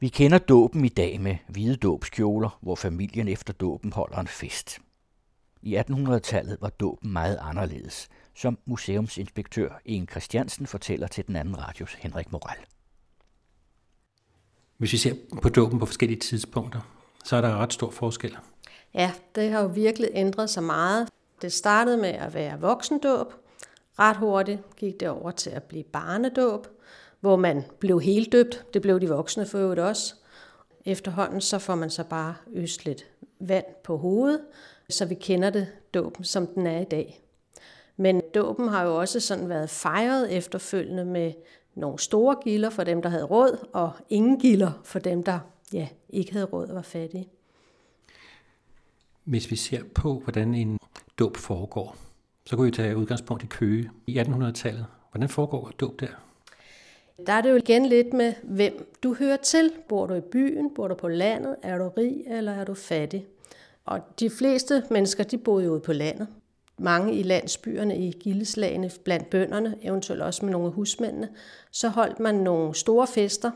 Vi kender dåben i dag med hvide dåbskjoler, hvor familien efter dåben holder en fest. I 1800-tallet var dåben meget anderledes, som museumsinspektør Ingen Christiansen fortæller til den anden radios Henrik Moral. Hvis vi ser på dåben på forskellige tidspunkter, så er der ret stor forskel. Ja, det har jo virkelig ændret sig meget. Det startede med at være voksendåb. Ret hurtigt gik det over til at blive barnedåb, hvor man blev helt døbt. Det blev de voksne for øvrigt også. Efterhånden så får man så bare øst lidt vand på hovedet, så vi kender det dåben, som den er i dag. Men dåben har jo også sådan været fejret efterfølgende med nogle store gilder for dem, der havde råd, og ingen gilder for dem, der ja, ikke havde råd og var fattige. Hvis vi ser på, hvordan en dåb foregår, så kan vi tage udgangspunkt i Køge i 1800-tallet. Hvordan foregår dåb der? Der er det jo igen lidt med, hvem du hører til. Bor du i byen? Bor du på landet? Er du rig, eller er du fattig? Og de fleste mennesker, de boede jo ude på landet. Mange i landsbyerne, i gildeslagene, blandt bønderne, eventuelt også med nogle af husmændene, så holdt man nogle store fester,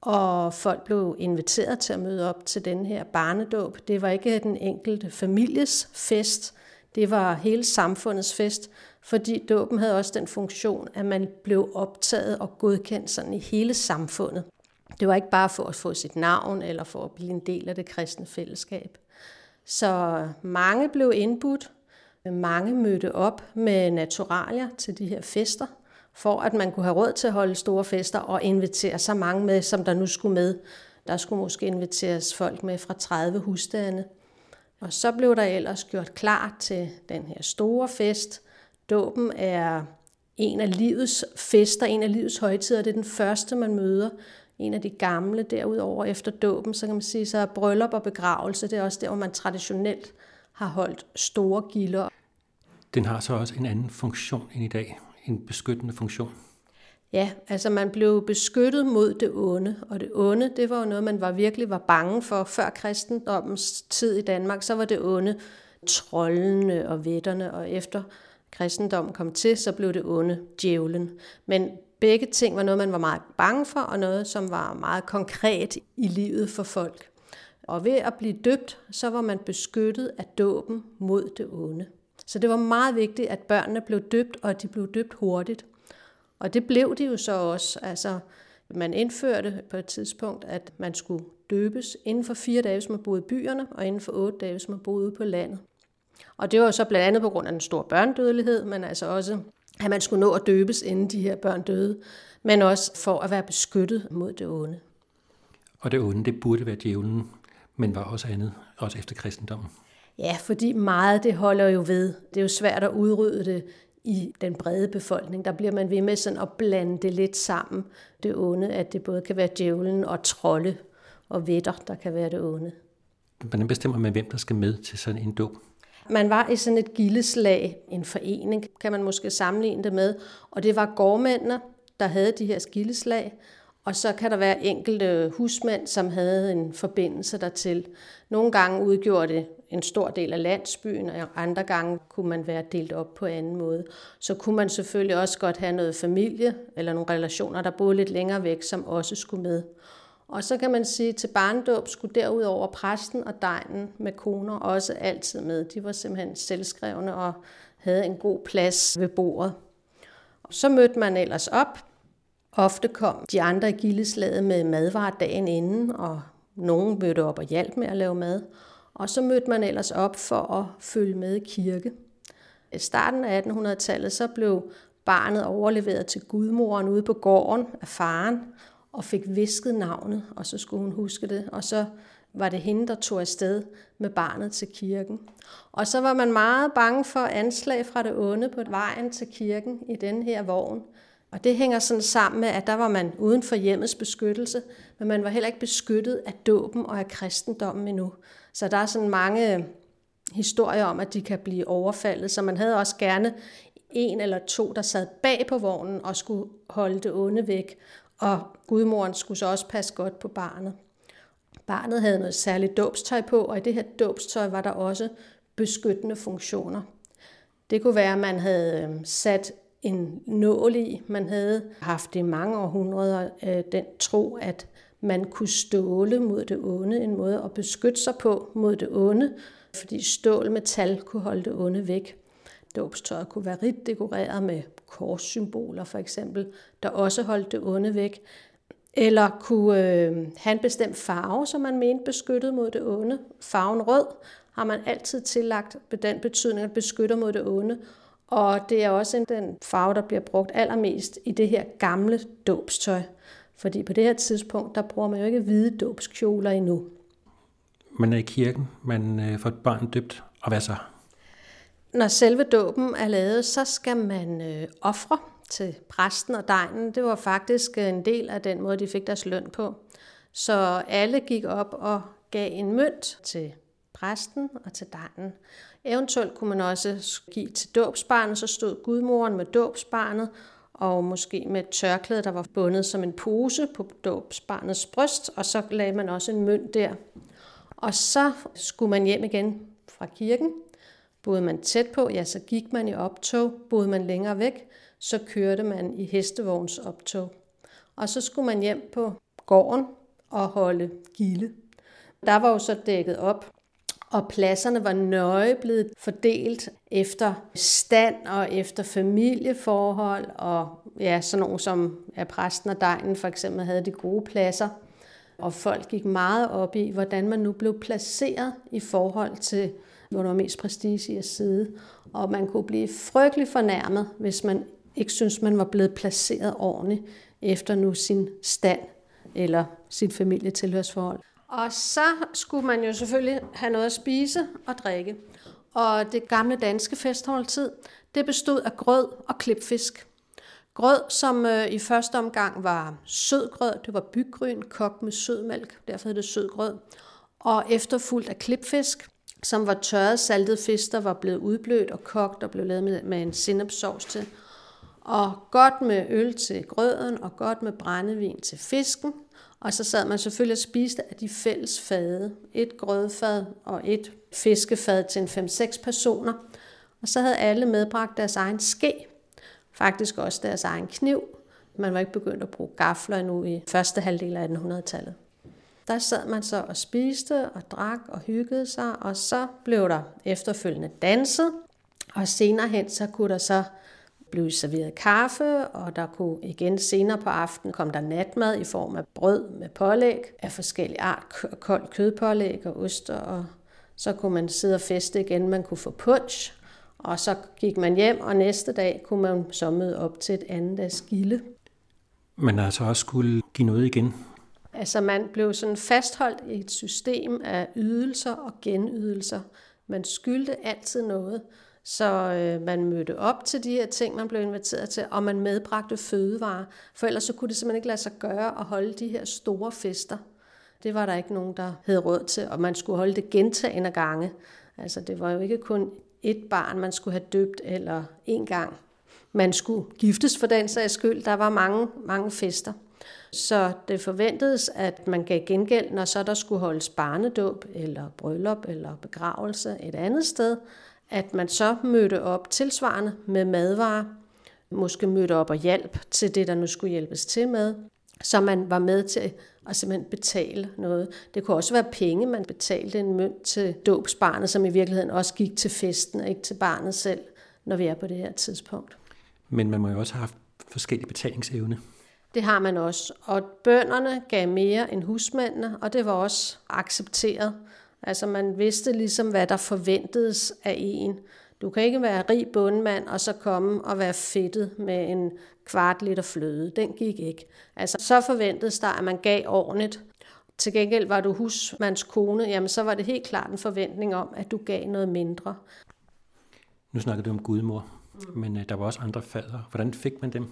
og folk blev inviteret til at møde op til den her barnedåb. Det var ikke den enkelte families fest, det var hele samfundets fest, fordi dåben havde også den funktion, at man blev optaget og godkendt sådan i hele samfundet. Det var ikke bare for at få sit navn eller for at blive en del af det kristne fællesskab. Så mange blev indbudt, mange mødte op med naturalier til de her fester, for at man kunne have råd til at holde store fester og invitere så mange med, som der nu skulle med. Der skulle måske inviteres folk med fra 30 husstande. Og så blev der ellers gjort klar til den her store fest. Dåben er en af livets fester, en af livets højtider. Det er den første, man møder. En af de gamle derudover efter dåben, så kan man sige, så er bryllup og begravelse, det er også der, hvor man traditionelt har holdt store gilder. Den har så også en anden funktion end i dag, en beskyttende funktion. Ja, altså man blev beskyttet mod det onde, og det onde, det var jo noget, man var virkelig var bange for. Før kristendommens tid i Danmark, så var det onde trollene og vætterne, og efter kristendom kom til, så blev det onde djævlen. Men begge ting var noget, man var meget bange for, og noget, som var meget konkret i livet for folk. Og ved at blive døbt, så var man beskyttet af dåben mod det onde. Så det var meget vigtigt, at børnene blev døbt, og at de blev døbt hurtigt. Og det blev de jo så også. Altså, man indførte på et tidspunkt, at man skulle døbes inden for fire dage, hvis man boede i byerne, og inden for otte dage, hvis man boede ude på landet. Og det var så blandt andet på grund af den store børndødelighed, men altså også, at man skulle nå at døbes, inden de her børn døde, men også for at være beskyttet mod det onde. Og det onde, det burde være djævlen, men var også andet, også efter kristendommen. Ja, fordi meget det holder jo ved. Det er jo svært at udrydde det i den brede befolkning. Der bliver man ved med sådan at blande det lidt sammen, det onde, at det både kan være djævlen og trolde og vetter, der kan være det onde. Hvordan bestemmer man, hvem der skal med til sådan en dåb? Man var i sådan et gildeslag, en forening, kan man måske sammenligne det med, og det var gårdmændene, der havde de her gildeslag, og så kan der være enkelte husmænd, som havde en forbindelse dertil. Nogle gange udgjorde det en stor del af landsbyen, og andre gange kunne man være delt op på anden måde. Så kunne man selvfølgelig også godt have noget familie eller nogle relationer, der boede lidt længere væk, som også skulle med. Og så kan man sige, at til barndåb skulle derudover præsten og degnen med koner også altid med. De var simpelthen selvskrevne og havde en god plads ved bordet. Så mødte man ellers op. Ofte kom de andre i gildeslaget med madvarer dagen inden, og nogen mødte op og hjalp med at lave mad. Og så mødte man ellers op for at følge med i kirke. I starten af 1800-tallet så blev barnet overleveret til gudmoren ude på gården af faren, og fik visket navnet, og så skulle hun huske det. Og så var det hende, der tog afsted med barnet til kirken. Og så var man meget bange for anslag fra det onde på vejen til kirken i den her vogn. Og det hænger sådan sammen med, at der var man uden for hjemmets beskyttelse, men man var heller ikke beskyttet af dåben og af kristendommen endnu. Så der er sådan mange historier om, at de kan blive overfaldet, så man havde også gerne en eller to, der sad bag på vognen og skulle holde det onde væk, og gudmoren skulle så også passe godt på barnet. Barnet havde noget særligt dåbstøj på, og i det her dåbstøj var der også beskyttende funktioner. Det kunne være, at man havde øhm, sat en nål i. Man havde haft i mange århundreder øh, den tro, at man kunne ståle mod det onde, en måde at beskytte sig på mod det onde, fordi stål metal kunne holde det onde væk. Dåbstøjet kunne være rigt dekoreret med korssymboler for eksempel, der også holdt det onde væk. Eller kunne øh, have en bestemt farve, som man mente beskyttede mod det onde. Farven rød har man altid tillagt den betydning, at beskytter mod det onde. Og det er også den farve, der bliver brugt allermest i det her gamle dåbstøj. Fordi på det her tidspunkt, der bruger man jo ikke hvide dåbskjoler endnu. Man er i kirken, man øh, får et barn døbt, og hvad så? Når selve dåben er lavet, så skal man øh, ofre til præsten og dejen. Det var faktisk øh, en del af den måde, de fik deres løn på. Så alle gik op og gav en mønt til præsten og til dejen. Eventuelt kunne man også give til dåbsbarnet, så stod gudmoren med dåbsbarnet, og måske med et tørklæde, der var bundet som en pose på dåbsbarnets bryst, og så lagde man også en mønt der. Og så skulle man hjem igen fra kirken. Boede man tæt på, ja, så gik man i optog. Boede man længere væk, så kørte man i hestevogns optog. Og så skulle man hjem på gården og holde gilde. Der var jo så dækket op og pladserne var nøje blevet fordelt efter stand og efter familieforhold, og ja, sådan nogle som ja, præsten og dejen for eksempel havde de gode pladser. Og folk gik meget op i, hvordan man nu blev placeret i forhold til, hvor der var mest prestige i at sidde. Og man kunne blive frygtelig fornærmet, hvis man ikke synes, man var blevet placeret ordentligt efter nu sin stand eller sit familietilhørsforhold. Og så skulle man jo selvfølgelig have noget at spise og drikke. Og det gamle danske festholdtid, det bestod af grød og klipfisk. Grød, som øh, i første omgang var sødgrød, det var byggryn, kogt med sødmælk, derfor hed det sødgrød. Og efterfulgt af klipfisk, som var tørret saltet fisk, der var blevet udblødt og kogt og blev lavet med, med en sinnepsovs til. Og godt med øl til grøden og godt med brændevin til fisken. Og så sad man selvfølgelig og spiste af de fælles fade. Et grødfad og et fiskefad til en 5-6 personer. Og så havde alle medbragt deres egen ske. Faktisk også deres egen kniv. Man var ikke begyndt at bruge gafler endnu i første halvdel af 1800-tallet. Der sad man så og spiste og drak og hyggede sig, og så blev der efterfølgende danset, og senere hen så kunne der så blev serveret kaffe, og der kunne igen senere på aftenen komme der natmad i form af brød med pålæg af forskellige art, koldt kødpålæg og oster, og så kunne man sidde og feste igen, man kunne få punch, og så gik man hjem, og næste dag kunne man så møde op til et andet dags gilde. Men altså også skulle give noget igen? Altså man blev sådan fastholdt i et system af ydelser og genydelser. Man skyldte altid noget. Så øh, man mødte op til de her ting, man blev inviteret til, og man medbragte fødevarer. For ellers så kunne det simpelthen ikke lade sig gøre at holde de her store fester. Det var der ikke nogen, der havde råd til, og man skulle holde det gentagende gange. Altså det var jo ikke kun et barn, man skulle have døbt, eller en gang. Man skulle giftes for den sags skyld. Der var mange, mange fester. Så det forventedes, at man gav gengæld, når så der skulle holdes barnedåb, eller bryllup, eller begravelse et andet sted, at man så mødte op tilsvarende med madvarer, måske mødte op og hjælp til det, der nu skulle hjælpes til med, så man var med til at simpelthen betale noget. Det kunne også være penge, man betalte en mønt til dåbsbarnet, som i virkeligheden også gik til festen, og ikke til barnet selv, når vi er på det her tidspunkt. Men man må jo også have haft forskellige betalingsevne. Det har man også. Og bønderne gav mere end husmændene, og det var også accepteret. Altså man vidste ligesom, hvad der forventedes af en. Du kan ikke være rig bundmand og så komme og være fedtet med en kvart liter fløde. Den gik ikke. Altså så forventedes der, at man gav ordentligt. Til gengæld var du husmands kone, jamen så var det helt klart en forventning om, at du gav noget mindre. Nu snakker du om gudmor, men øh, der var også andre fader. Hvordan fik man dem?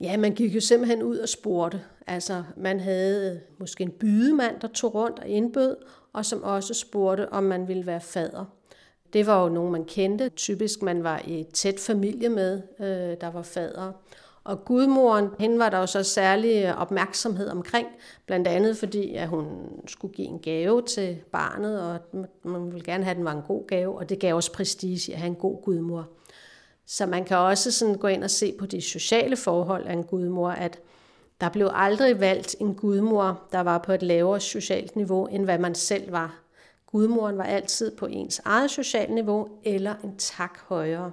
Ja, man gik jo simpelthen ud og spurgte. Altså, man havde øh, måske en bydemand, der tog rundt og indbød, og som også spurgte, om man ville være fader. Det var jo nogen, man kendte. Typisk man var i tæt familie med, øh, der var fader. Og gudmoren, hende var der jo så særlig øh, opmærksomhed omkring, blandt andet fordi, at hun skulle give en gave til barnet, og man ville gerne have, at den var en god gave, og det gav også prestige at have en god gudmor. Så man kan også sådan gå ind og se på de sociale forhold af en gudmor, at Der blev aldrig valgt en gudmor, der var på et lavere socialt niveau, end hvad man selv var. Gudmoren var altid på ens eget socialt niveau eller en tak højere.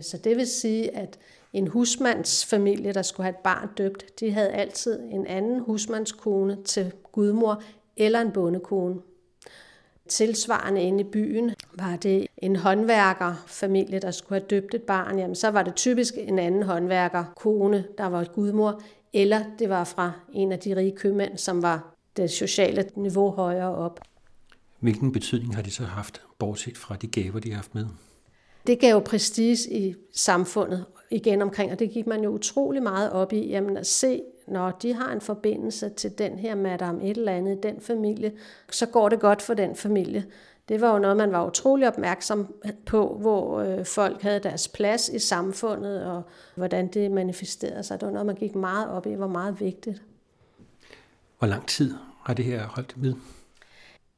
Så det vil sige, at en husmandsfamilie, der skulle have et barn døbt, de havde altid en anden husmandskone til gudmor eller en bondekone. Tilsvarende inde i byen var det en håndværkerfamilie, der skulle have døbt et barn, jamen så var det typisk en anden håndværkerkone, der var et gudmor, eller det var fra en af de rige købmænd, som var det sociale niveau højere op. Hvilken betydning har de så haft, bortset fra de gaver, de har haft med? Det gav jo prestige i samfundet igen omkring, og det gik man jo utrolig meget op i, jamen at se, når de har en forbindelse til den her madame et eller andet, den familie, så går det godt for den familie. Det var jo noget, man var utrolig opmærksom på, hvor øh, folk havde deres plads i samfundet, og hvordan det manifesterede sig. Det var noget, man gik meget op i, var meget vigtigt. Hvor lang tid har det her holdt med?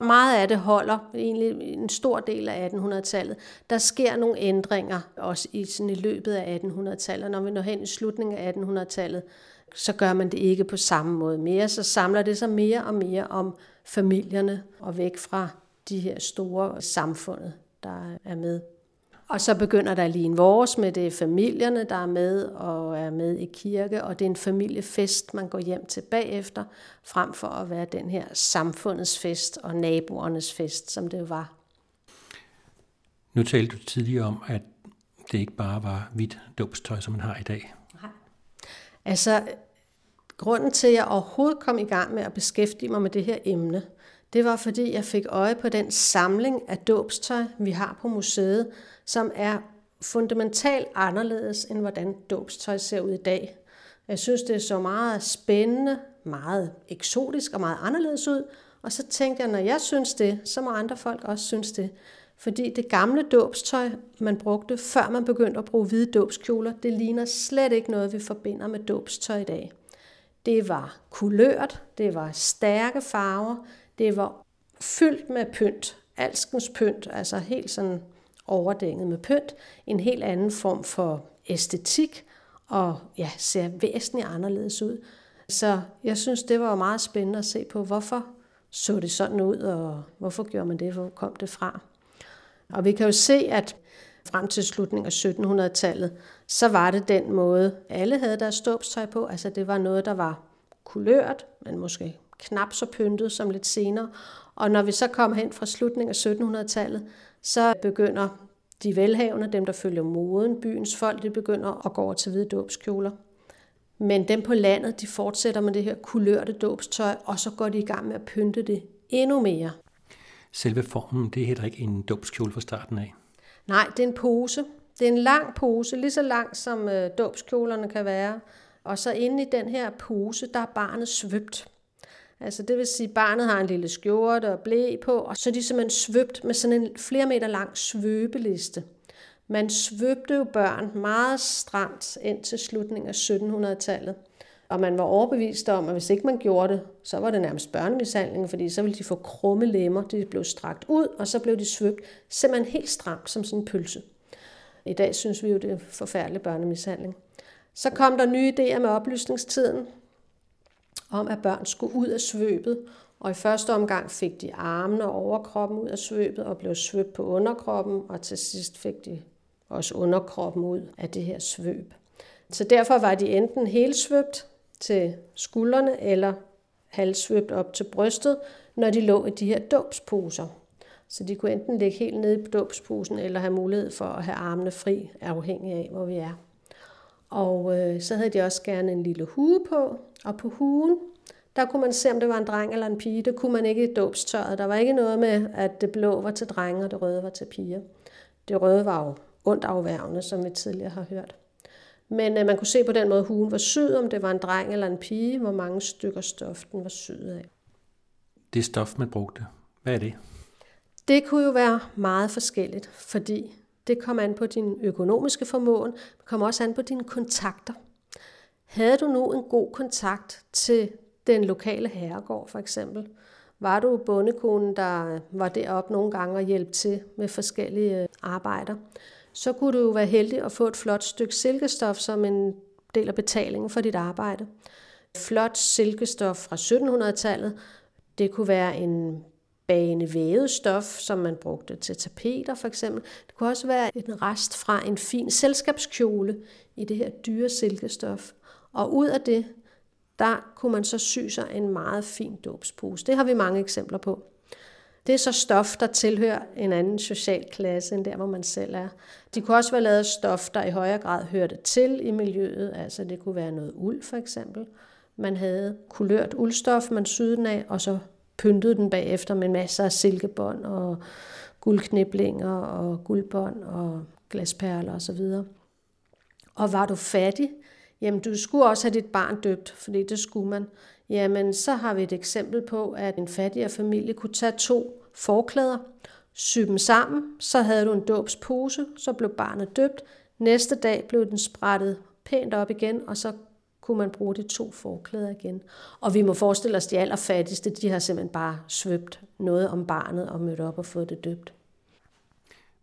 Meget af det holder egentlig en stor del af 1800-tallet. Der sker nogle ændringer også i, sådan i løbet af 1800-tallet. Når vi når hen i slutningen af 1800-tallet, så gør man det ikke på samme måde mere. Så samler det sig mere og mere om familierne og væk fra de her store samfundet, der er med. Og så begynder der lige en vores med det er familierne, der er med og er med i kirke, og det er en familiefest, man går hjem til bagefter, frem for at være den her samfundets fest og naboernes fest, som det var. Nu talte du tidligere om, at det ikke bare var hvidt dåbstøj, som man har i dag. Nej. Altså, grunden til, at jeg overhovedet kom i gang med at beskæftige mig med det her emne, det var fordi, jeg fik øje på den samling af dåbstøj, vi har på museet, som er fundamentalt anderledes, end hvordan dåbstøj ser ud i dag. Jeg synes, det er så meget spændende, meget eksotisk og meget anderledes ud. Og så tænkte jeg, når jeg synes det, så må andre folk også synes det. Fordi det gamle dåbstøj, man brugte, før man begyndte at bruge hvide dåbskjoler, det ligner slet ikke noget, vi forbinder med dåbstøj i dag. Det var kulørt, det var stærke farver, det var fyldt med pynt, alskens pynt, altså helt sådan overdænget med pynt, en helt anden form for æstetik, og ja, ser væsentligt anderledes ud. Så jeg synes, det var meget spændende at se på, hvorfor så det sådan ud, og hvorfor gjorde man det, hvor kom det fra. Og vi kan jo se, at frem til slutningen af 1700-tallet, så var det den måde, alle havde deres ståbstøj på. Altså det var noget, der var kulørt, men måske knap så pyntet som lidt senere. Og når vi så kommer hen fra slutningen af 1700-tallet, så begynder de velhavende, dem der følger moden, byens folk, de begynder at gå over til hvide dåbskjoler. Men dem på landet, de fortsætter med det her kulørte dåbstøj, og så går de i gang med at pynte det endnu mere. Selve formen, det er heller ikke en dåbskjole fra starten af? Nej, det er en pose. Det er en lang pose, lige så lang som øh, dåbskjolerne kan være. Og så inde i den her pose, der er barnet svøbt. Altså det vil sige, at barnet har en lille skjorte og blæ på, og så er de simpelthen svøbt med sådan en flere meter lang svøbeliste. Man svøbte jo børn meget stramt ind til slutningen af 1700-tallet. Og man var overbevist om, at hvis ikke man gjorde det, så var det nærmest børnemishandling, fordi så ville de få krumme lemmer, de blev strakt ud, og så blev de svøbt simpelthen helt stramt som sådan en pølse. I dag synes vi jo, det er forfærdelig børnemishandling. Så kom der nye idéer med oplysningstiden, om, at børn skulle ud af svøbet, og i første omgang fik de armene og overkroppen ud af svøbet og blev svøbt på underkroppen, og til sidst fik de også underkroppen ud af det her svøb. Så derfor var de enten helt svøbt til skuldrene eller halvsvøbt op til brystet, når de lå i de her dåbsposer. Så de kunne enten ligge helt nede i dåbsposen eller have mulighed for at have armene fri, afhængig af, hvor vi er. Og øh, så havde de også gerne en lille hue på, og på hugen, der kunne man se, om det var en dreng eller en pige. Det kunne man ikke i dåbstøjet. Der var ikke noget med, at det blå var til drenge, og det røde var til piger. Det røde var jo ondt afværgende, som vi tidligere har hørt. Men øh, man kunne se på den måde, hugen var syet, om det var en dreng eller en pige, hvor mange stykker stof den var syet af. Det stof, man brugte, hvad er det? Det kunne jo være meget forskelligt, fordi det kom an på din økonomiske formåen, det kom også an på dine kontakter. Havde du nu en god kontakt til den lokale herregård for eksempel? Var du bondekonen, der var deroppe nogle gange og hjælp til med forskellige øh, arbejder? Så kunne du jo være heldig at få et flot stykke silkestof som en del af betalingen for dit arbejde. flot silkestof fra 1700-tallet. Det kunne være en bane vævet stof, som man brugte til tapeter for eksempel. Det kunne også være en rest fra en fin selskabskjole i det her dyre silkestof. Og ud af det, der kunne man så sy sig en meget fin dåbspose. Det har vi mange eksempler på. Det er så stof, der tilhører en anden social klasse, end der, hvor man selv er. De kunne også være lavet stof, der i højere grad hørte til i miljøet. Altså det kunne være noget uld for eksempel. Man havde kulørt uldstof, man syede den af, og så pyntede den bagefter med masser af silkebånd og guldkniblinger og guldbånd og glasperler osv. Og var du fattig, jamen du skulle også have dit barn døbt, fordi det skulle man. Jamen så har vi et eksempel på, at en fattigere familie kunne tage to forklæder, sy dem sammen, så havde du en dåbspose, så blev barnet døbt. Næste dag blev den sprættet pænt op igen, og så kunne man bruge de to forklæder igen. Og vi må forestille os, at de allerfattigste, de har simpelthen bare svøbt noget om barnet og mødt op og fået det døbt.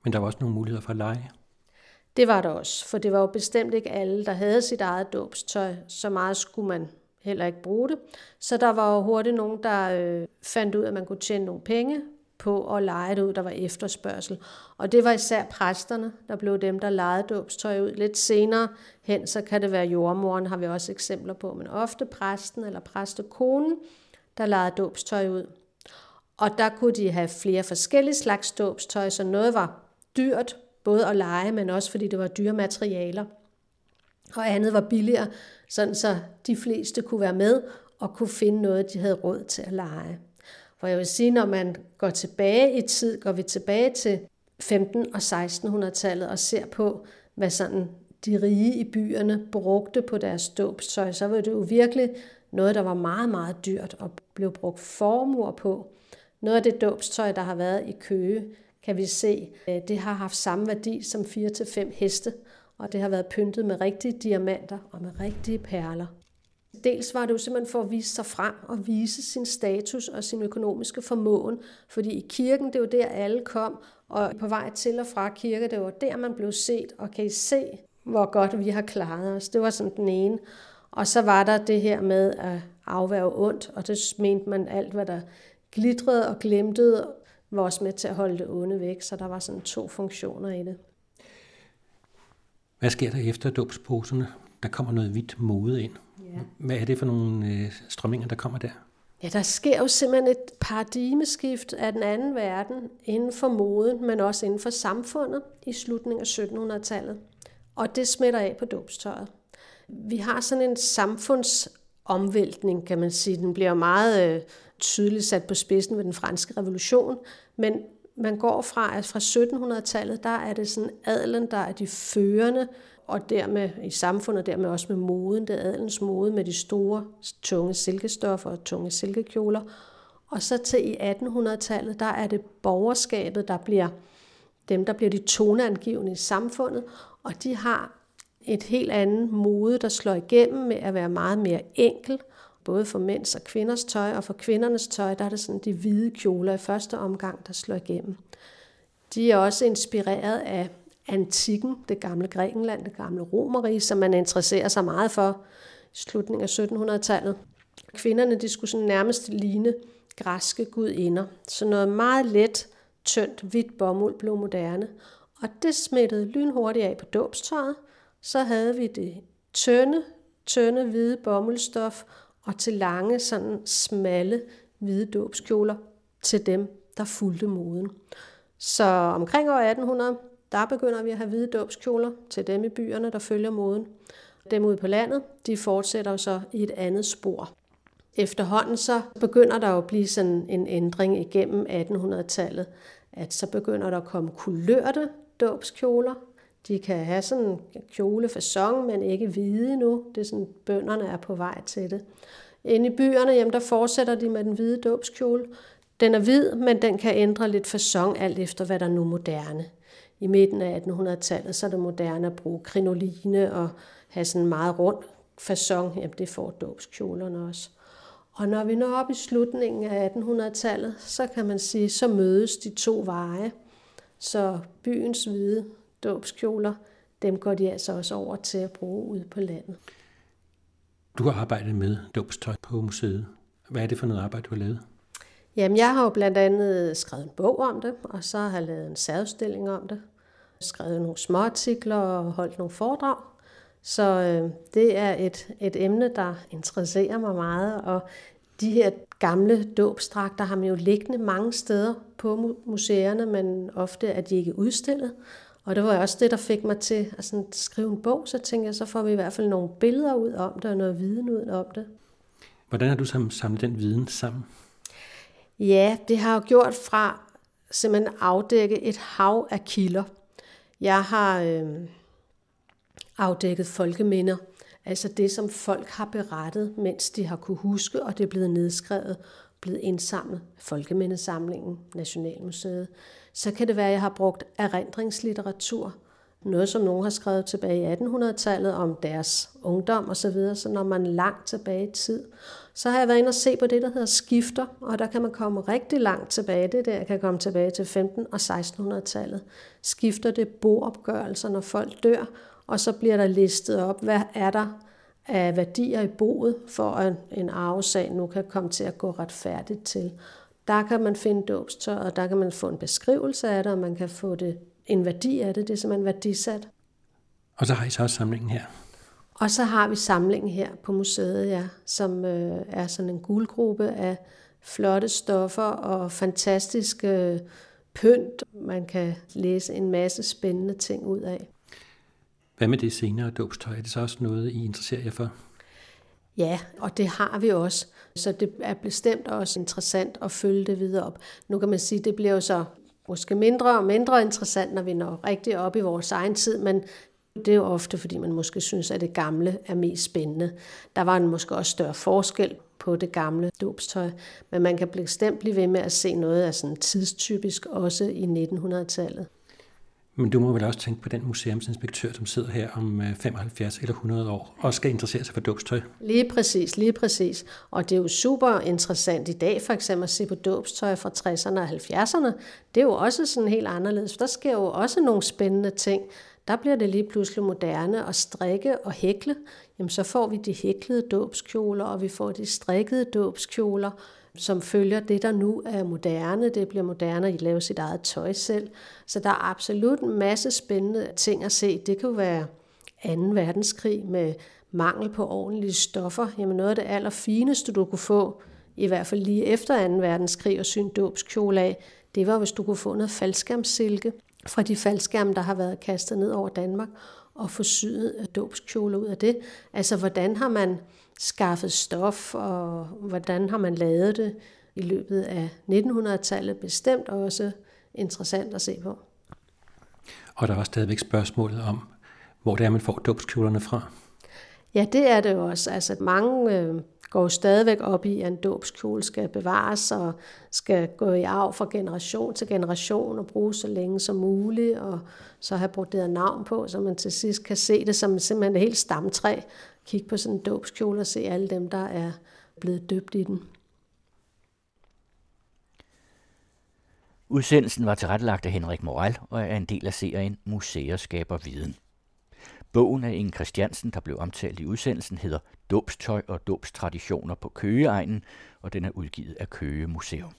Men der var også nogle muligheder for at lege. Det var der også, for det var jo bestemt ikke alle, der havde sit eget dåbstøj. Så meget skulle man heller ikke bruge det. Så der var jo hurtigt nogen, der øh, fandt ud af, at man kunne tjene nogle penge på at lege det ud, der var efterspørgsel. Og det var især præsterne, der blev dem, der lejede dåbstøj ud. Lidt senere hen, så kan det være jordmoren, har vi også eksempler på, men ofte præsten eller præstekonen, der lejede dåbstøj ud. Og der kunne de have flere forskellige slags dåbstøj, så noget var dyrt, både at lege, men også fordi det var dyre materialer. Og andet var billigere, sådan så de fleste kunne være med og kunne finde noget, de havde råd til at lege. For jeg vil sige, når man går tilbage i tid, går vi tilbage til 15- og 1600-tallet og ser på, hvad sådan de rige i byerne brugte på deres dåbstøj, så var det jo virkelig noget, der var meget, meget dyrt og blev brugt formuer på. Noget af det dåbstøj, der har været i Køge, kan vi se, øh, det har haft samme værdi som 4-5 heste, og det har været pyntet med rigtige diamanter og med rigtige perler. Dels var det jo simpelthen for at vise sig frem og vise sin status og sin økonomiske formåen, fordi i kirken, det var der alle kom, og på vej til og fra kirke, det var der man blev set, og kan I se, hvor godt vi har klaret os. Det var sådan den ene. Og så var der det her med at afværge ondt, og det mente man alt, hvad der glitrede og glemtede, var også med til at holde det onde væk, så der var sådan to funktioner i det. Hvad sker der efter dåbsposerne? Der kommer noget hvidt mode ind. Ja. Hvad er det for nogle øh, strømninger, der kommer der? Ja, der sker jo simpelthen et paradigmeskift af den anden verden inden for moden, men også inden for samfundet i slutningen af 1700-tallet. Og det smitter af på dåbstøjet. Vi har sådan en samfundsomvæltning, kan man sige. Den bliver meget øh, tydeligt sat på spidsen ved den franske revolution, men man går fra, at fra 1700-tallet, der er det sådan adelen, der er de førende og dermed i samfundet, dermed også med moden, det adelens mode med de store, tunge silkestoffer og tunge silkekjoler. Og så til i 1800-tallet, der er det borgerskabet, der bliver dem, der bliver de toneangivende i samfundet, og de har et helt andet mode, der slår igennem med at være meget mere enkel, både for mænds og kvinders tøj, og for kvindernes tøj, der er det sådan de hvide kjoler i første omgang, der slår igennem. De er også inspireret af antikken, det gamle Grækenland, det gamle Romerige, som man interesserer sig meget for i slutningen af 1700-tallet. Kvinderne de skulle sådan nærmest ligne græske gudinder. Så noget meget let, tyndt, hvidt bomuld blev moderne. Og det smittede lynhurtigt af på dåbstøjet. Så havde vi det tynde, tynde hvide bomuldstof og til lange, sådan smalle hvide dåbskjoler til dem, der fulgte moden. Så omkring år 1800, der begynder vi at have hvide dåbskjoler til dem i byerne, der følger moden. Dem ude på landet, de fortsætter så i et andet spor. Efterhånden så begynder der jo at blive sådan en ændring igennem 1800-tallet, at så begynder der at komme kulørte dåbskjoler. De kan have sådan en kjolefasong, men ikke hvide nu. Det er sådan, bønderne er på vej til det. Inde i byerne, jamen, der fortsætter de med den hvide dåbskjole. Den er hvid, men den kan ændre lidt fasong alt efter, hvad der er nu moderne i midten af 1800-tallet, så er det moderne at bruge krinoline og have sådan en meget rund fasong. Jamen, det får dåbskjolerne også. Og når vi når op i slutningen af 1800-tallet, så kan man sige, så mødes de to veje. Så byens hvide dåbskjoler, dem går de altså også over til at bruge ude på landet. Du har arbejdet med dåbstøj på museet. Hvad er det for noget arbejde, du har lavet? Jamen, jeg har jo blandt andet skrevet en bog om det, og så har jeg lavet en særudstilling om det. Skrevet nogle små artikler og holdt nogle foredrag. Så øh, det er et, et emne, der interesserer mig meget, og de her gamle dåbstrakter har man jo liggende mange steder på museerne, men ofte er de ikke udstillet. Og det var også det, der fik mig til at sådan skrive en bog, så tænkte jeg, så får vi i hvert fald nogle billeder ud om det, og noget viden ud om det. Hvordan har du samlet den viden sammen? Ja, det har jeg gjort fra simpelthen afdække et hav af kilder. Jeg har øh, afdækket folkeminder, altså det, som folk har berettet, mens de har kunne huske, og det er blevet nedskrevet, blevet indsamlet Folkemindesamlingen, Nationalmuseet. Så kan det være, at jeg har brugt erindringslitteratur, noget som nogen har skrevet tilbage i 1800-tallet om deres ungdom osv., så når man langt tilbage i tid. Så har jeg været inde og se på det, der hedder skifter, og der kan man komme rigtig langt tilbage. Det der kan komme tilbage til 15- og 1600-tallet. Skifter det boopgørelser, når folk dør, og så bliver der listet op, hvad er der af værdier i boet, for at en arvesag nu kan komme til at gå retfærdigt til. Der kan man finde dåbstøjet, og der kan man få en beskrivelse af det, og man kan få det, en værdi af det. Det er simpelthen værdisat. Og så har I så også samlingen her. Og så har vi samlingen her på museet, ja, som øh, er sådan en guldgruppe af flotte stoffer og fantastiske øh, pynt. Man kan læse en masse spændende ting ud af. Hvad med det senere dåbstøj? Er det så også noget, I interesserer jer for? Ja, og det har vi også. Så det er bestemt også interessant at følge det videre op. Nu kan man sige, at det bliver jo så måske mindre og mindre interessant, når vi når rigtig op i vores egen tid, men det er jo ofte, fordi man måske synes, at det gamle er mest spændende. Der var en måske også større forskel på det gamle dåbstøj, men man kan bestemt blive ved med at se noget af sådan tidstypisk også i 1900-tallet. Men du må vel også tænke på den museumsinspektør, som sidder her om øh, 75 eller 100 år og skal interessere sig for dåbstøj. Lige præcis, lige præcis. Og det er jo super interessant i dag for eksempel at se på dåbstøj fra 60'erne og 70'erne. Det er jo også sådan helt anderledes. Der sker jo også nogle spændende ting. Der bliver det lige pludselig moderne at strikke og hækle. Jamen så får vi de hæklede dåbskjoler, og vi får de strikkede dåbskjoler som følger det, der nu er moderne. Det bliver moderne at lave sit eget tøj selv. Så der er absolut en masse spændende ting at se. Det kan jo være 2. verdenskrig med mangel på ordentlige stoffer. Jamen noget af det allerfineste, du kunne få, i hvert fald lige efter 2. verdenskrig og syn dåbskjole af, det var, hvis du kunne få noget faldskærmsilke fra de faldskærme, der har været kastet ned over Danmark, og få syet dåbskjole ud af det. Altså, hvordan har man skaffet stof, og hvordan har man lavet det i løbet af 1900-tallet, bestemt også interessant at se på. Og der er også stadigvæk spørgsmålet om, hvor det er, man får dåbskjolerne fra. Ja, det er det også. Altså, mange øh, går stadigvæk op i, at en dåbskjole skal bevares og skal gå i arv fra generation til generation og bruges så længe som muligt, og så have broderet navn på, så man til sidst kan se det som simpelthen et helt stamtræ kigge på sådan en dåbskjole og se alle dem, der er blevet døbt i den. Udsendelsen var tilrettelagt af Henrik Moral og er en del af serien Museer skaber viden. Bogen af Inge Christiansen, der blev omtalt i udsendelsen, hedder Dåbstøj og dåbstraditioner på Køgeegnen, og den er udgivet af Køge Museum.